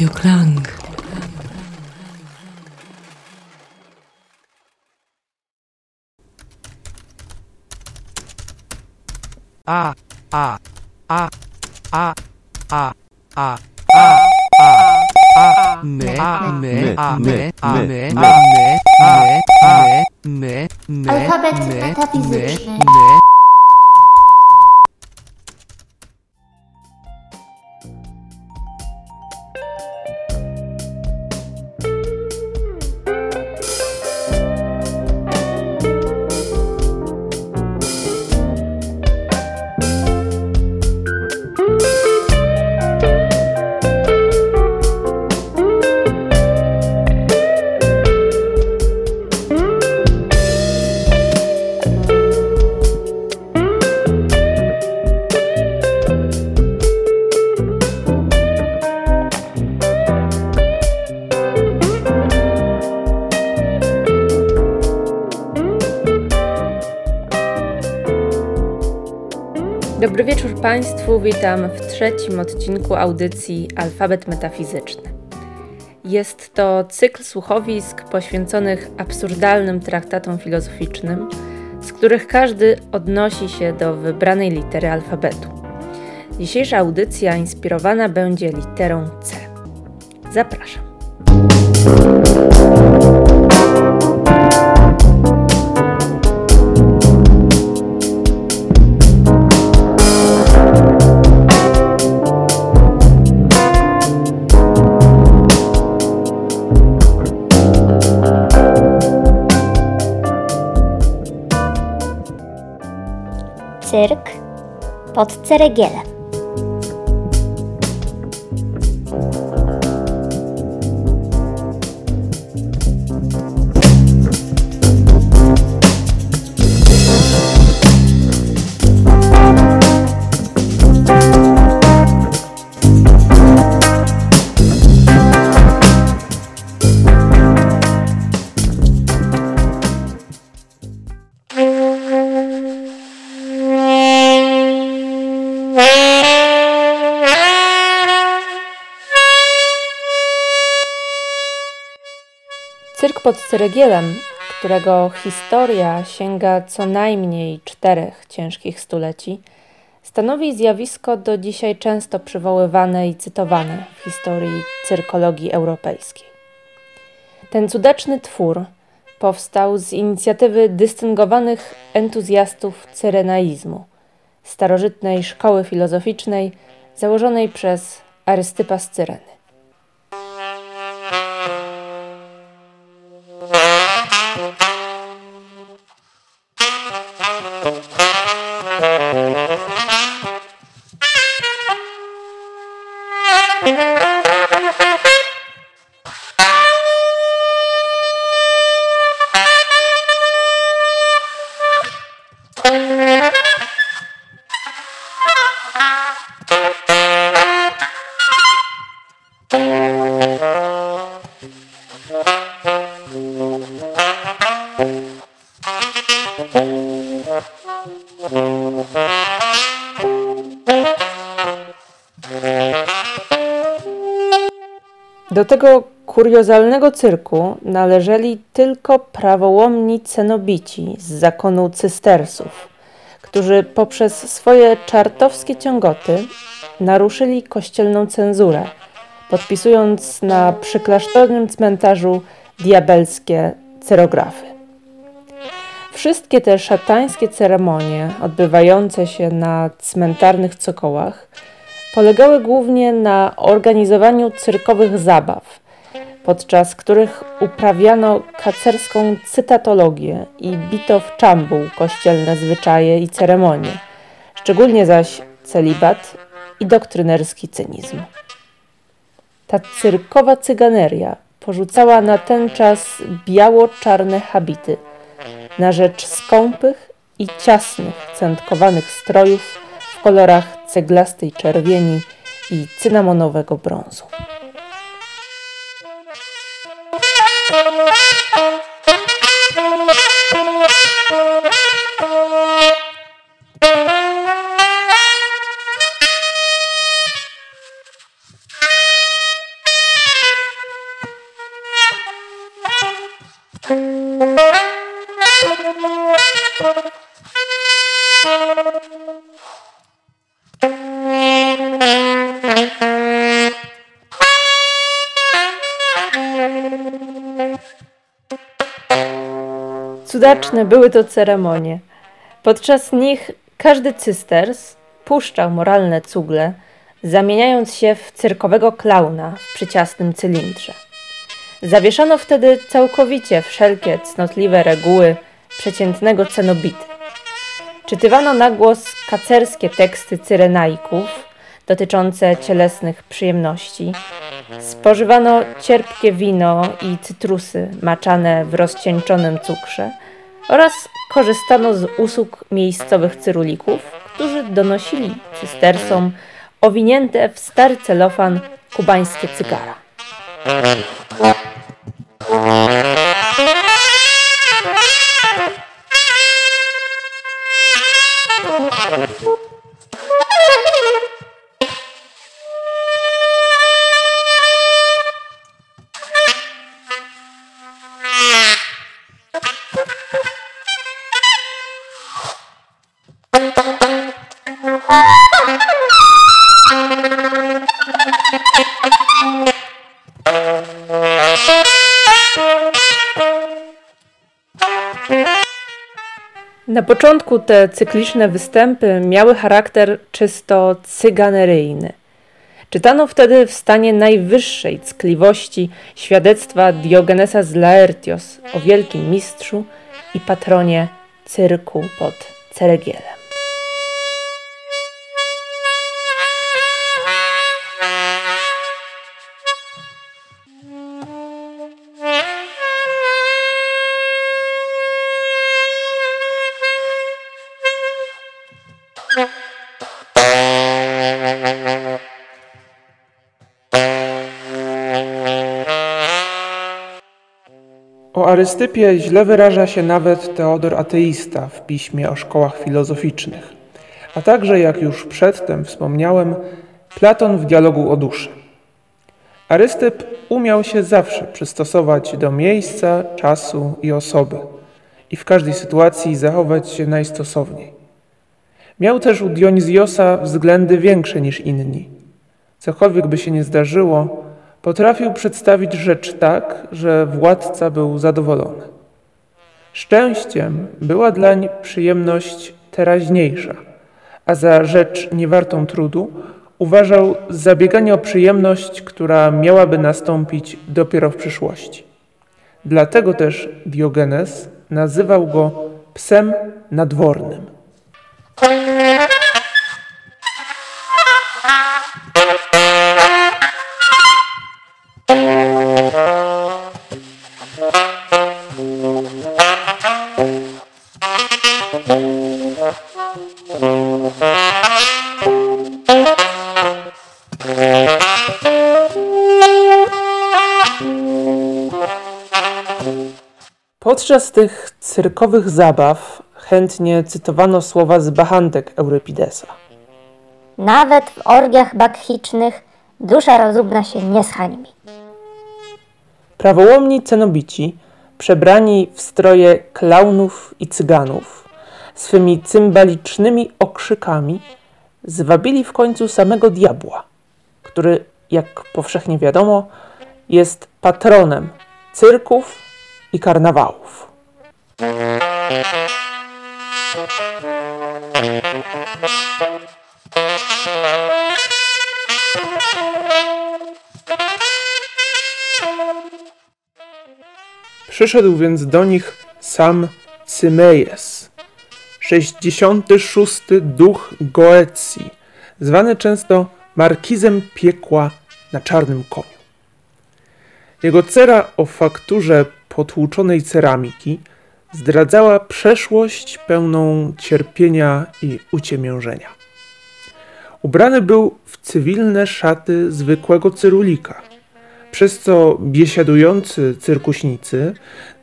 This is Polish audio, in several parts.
Radio Klang. A, a, a, a, a, a, a, a, my, a, my, a, Państwu, witam w trzecim odcinku audycji Alfabet Metafizyczny. Jest to cykl słuchowisk poświęconych absurdalnym traktatom filozoficznym, z których każdy odnosi się do wybranej litery alfabetu. Dzisiejsza audycja inspirowana będzie literą C. Zapraszam. Cyrk pod Ceregielem. Pod Ceregielem, którego historia sięga co najmniej czterech ciężkich stuleci, stanowi zjawisko do dzisiaj często przywoływane i cytowane w historii cyrkologii europejskiej. Ten cudaczny twór powstał z inicjatywy dystyngowanych entuzjastów cyrenaizmu, starożytnej szkoły filozoficznej założonej przez Arystypa z Cyreny. Do tego kuriozalnego cyrku należeli tylko prawołomni cenobici z zakonu cystersów, którzy poprzez swoje czartowskie ciągoty naruszyli kościelną cenzurę, podpisując na przyklasztornym cmentarzu diabelskie cyrografy. Wszystkie te szatańskie ceremonie odbywające się na cmentarnych cokołach polegały głównie na organizowaniu cyrkowych zabaw, podczas których uprawiano kacerską cytatologię i bito w czambuł kościelne zwyczaje i ceremonie, szczególnie zaś celibat i doktrynerski cynizm. Ta cyrkowa cyganeria porzucała na ten czas biało-czarne habity na rzecz skąpych i ciasnych, centkowanych strojów w kolorach ceglastej czerwieni i cynamonowego brązu. Thank you. Cudaczne były to ceremonie. Podczas nich każdy cysters puszczał moralne cugle, zamieniając się w cyrkowego klauna w przyciasnym cylindrze. Zawieszano wtedy całkowicie wszelkie cnotliwe reguły przeciętnego cenobity. Czytywano na głos kacerskie teksty cyrenaików dotyczące cielesnych przyjemności. Spożywano cierpkie wino i cytrusy maczane w rozcieńczonym cukrze oraz korzystano z usług miejscowych cyrulików, którzy donosili cystersom owinięte w stary celofan kubańskie cygara. Na początku te cykliczne występy miały charakter czysto cyganeryjny. Czytano wtedy w stanie najwyższej ckliwości świadectwa Diogenesa z Laertios o wielkim mistrzu i patronie cyrku pod Ceregielem. O Arystypie źle wyraża się nawet Teodor Ateista w piśmie o szkołach filozoficznych, a także, jak już przedtem wspomniałem, Platon w dialogu o duszy. Arystyp umiał się zawsze przystosować do miejsca, czasu i osoby i w każdej sytuacji zachować się najstosowniej. Miał też u Dionizjosa względy większe niż inni. Cokolwiek by się nie zdarzyło, Potrafił przedstawić rzecz tak, że władca był zadowolony. Szczęściem była dlań przyjemność teraźniejsza, a za rzecz niewartą trudu uważał zabieganie o przyjemność, która miałaby nastąpić dopiero w przyszłości. Dlatego też Diogenes nazywał go psem nadwornym. Podczas tych cyrkowych zabaw chętnie cytowano słowa z bachantek Eurypidesa. Nawet w orgiach bakchicznych dusza rozumna się nie zhańbi. Prawołomni cenobici, przebrani w stroje klaunów i cyganów, swymi cymbalicznymi okrzykami zwabili w końcu samego diabła, który, jak powszechnie wiadomo, jest patronem cyrków i karnawałów. Przyszedł więc do nich sam Cymejes, 66. duch Goecji, zwany często markizem piekła na czarnym koniu. Jego cera o fakturze potłuczonej ceramiki zdradzała przeszłość pełną cierpienia i uciemiężenia. Ubrany był w cywilne szaty zwykłego cyrulika, przez co biesiadujący cyrkuśnicy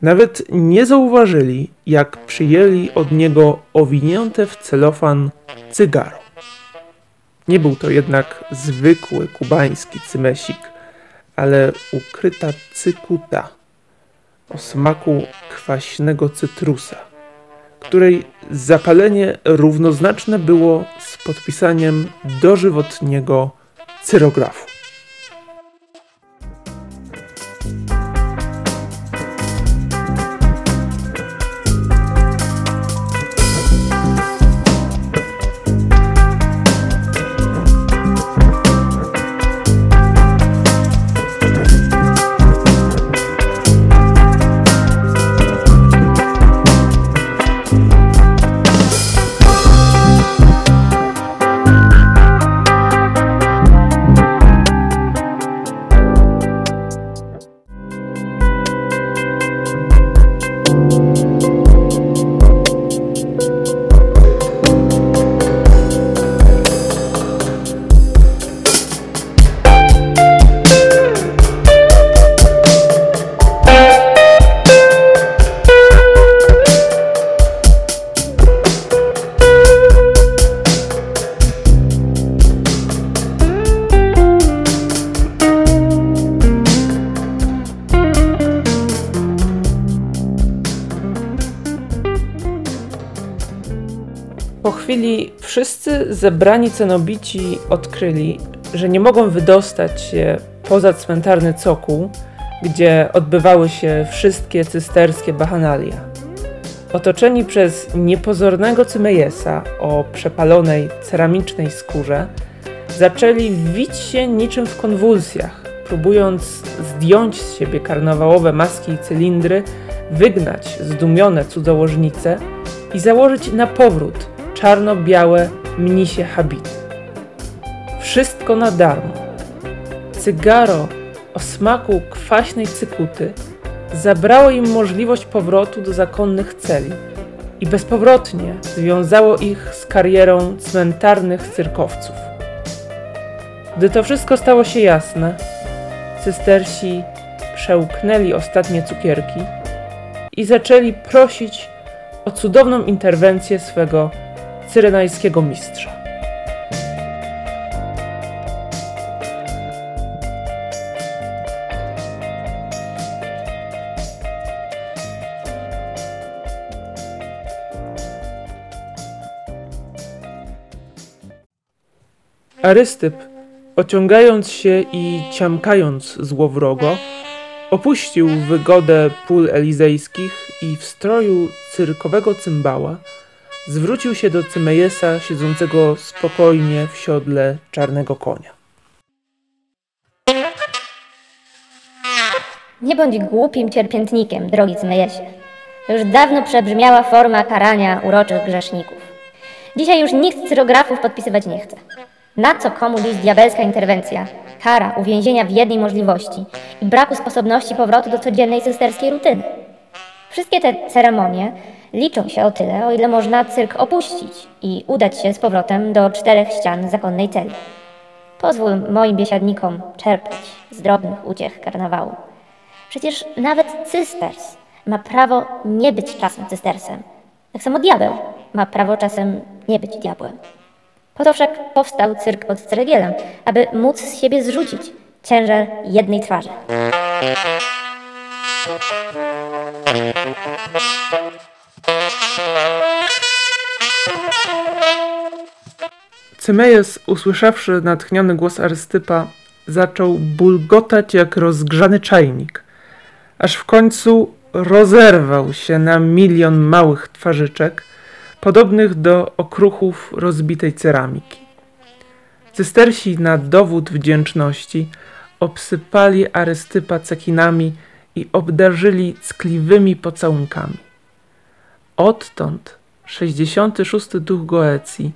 nawet nie zauważyli, jak przyjęli od niego owinięte w celofan cygaro. Nie był to jednak zwykły kubański cymesik, ale ukryta cykuta o smaku kwaśnego cytrusa, której zapalenie równoznaczne było z podpisaniem dożywotniego cyrografu. Chwili wszyscy zebrani cenobici odkryli, że nie mogą wydostać się poza cmentarny cokół, gdzie odbywały się wszystkie cysterskie bachanalia. Otoczeni przez niepozornego Cymejesa o przepalonej ceramicznej skórze, zaczęli wić się niczym w konwulsjach, próbując zdjąć z siebie karnawałowe maski i cylindry, wygnać zdumione cudzołożnice i założyć na powrót czarno-białe mnisie habity. Wszystko na darmo. Cygaro o smaku kwaśnej cykuty zabrało im możliwość powrotu do zakonnych celi i bezpowrotnie związało ich z karierą cmentarnych cyrkowców. Gdy to wszystko stało się jasne, cystersi przełknęli ostatnie cukierki i zaczęli prosić o cudowną interwencję swego cyrenajskiego mistrza. Arystyp, ociągając się i ciamkając złowrogo, opuścił wygodę pól elizejskich i w stroju cyrkowego cymbała zwrócił się do Cymejesa siedzącego spokojnie w siodle czarnego konia. Nie bądź głupim cierpiętnikiem, drogi Cymejesie. Już dawno przebrzmiała forma karania uroczych grzeszników. Dzisiaj już nikt cyrografów podpisywać nie chce. Na co komu dziś diabelska interwencja, kara uwięzienia w jednej możliwości i braku sposobności powrotu do codziennej cysterskiej rutyny? Wszystkie te ceremonie liczą się o tyle, o ile można cyrk opuścić i udać się z powrotem do czterech ścian zakonnej celi. Pozwól moim biesiadnikom czerpać z drobnych uciech karnawału. Przecież nawet cysters ma prawo nie być czasem cystersem. Tak samo diabeł ma prawo czasem nie być diabłem. Po to wszak powstał cyrk pod ceregielem, aby móc z siebie zrzucić ciężar jednej twarzy. Cymejes, usłyszawszy natchniony głos Arystypa, zaczął bulgotać jak rozgrzany czajnik, aż w końcu rozerwał się na milion małych twarzyczek, podobnych do okruchów rozbitej ceramiki. Cystersi na dowód wdzięczności obsypali Arystypa cekinami i obdarzyli ckliwymi pocałunkami. Odtąd 66 duch Goecji,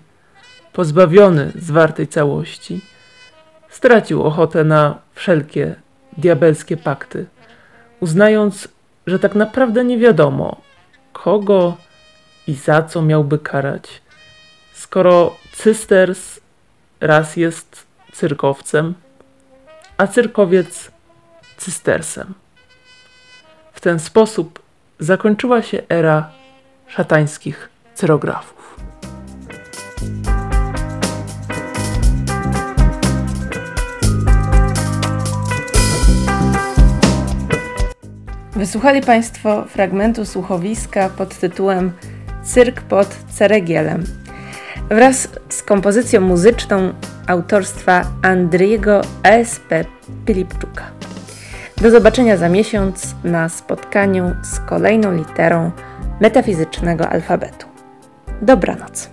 pozbawiony zwartej całości, stracił ochotę na wszelkie diabelskie pakty, uznając, że tak naprawdę nie wiadomo, kogo i za co miałby karać, skoro cysters raz jest cyrkowcem, a cyrkowiec cystersem. W ten sposób zakończyła się era szatańskich cyrografów. Wysłuchali Państwo fragmentu słuchowiska pod tytułem Cyrk pod Ceregielem wraz z kompozycją muzyczną autorstwa Andriego S.P. Pilipczuka. Do zobaczenia za miesiąc na spotkaniu z kolejną literą metafizycznego alfabetu. Dobranoc.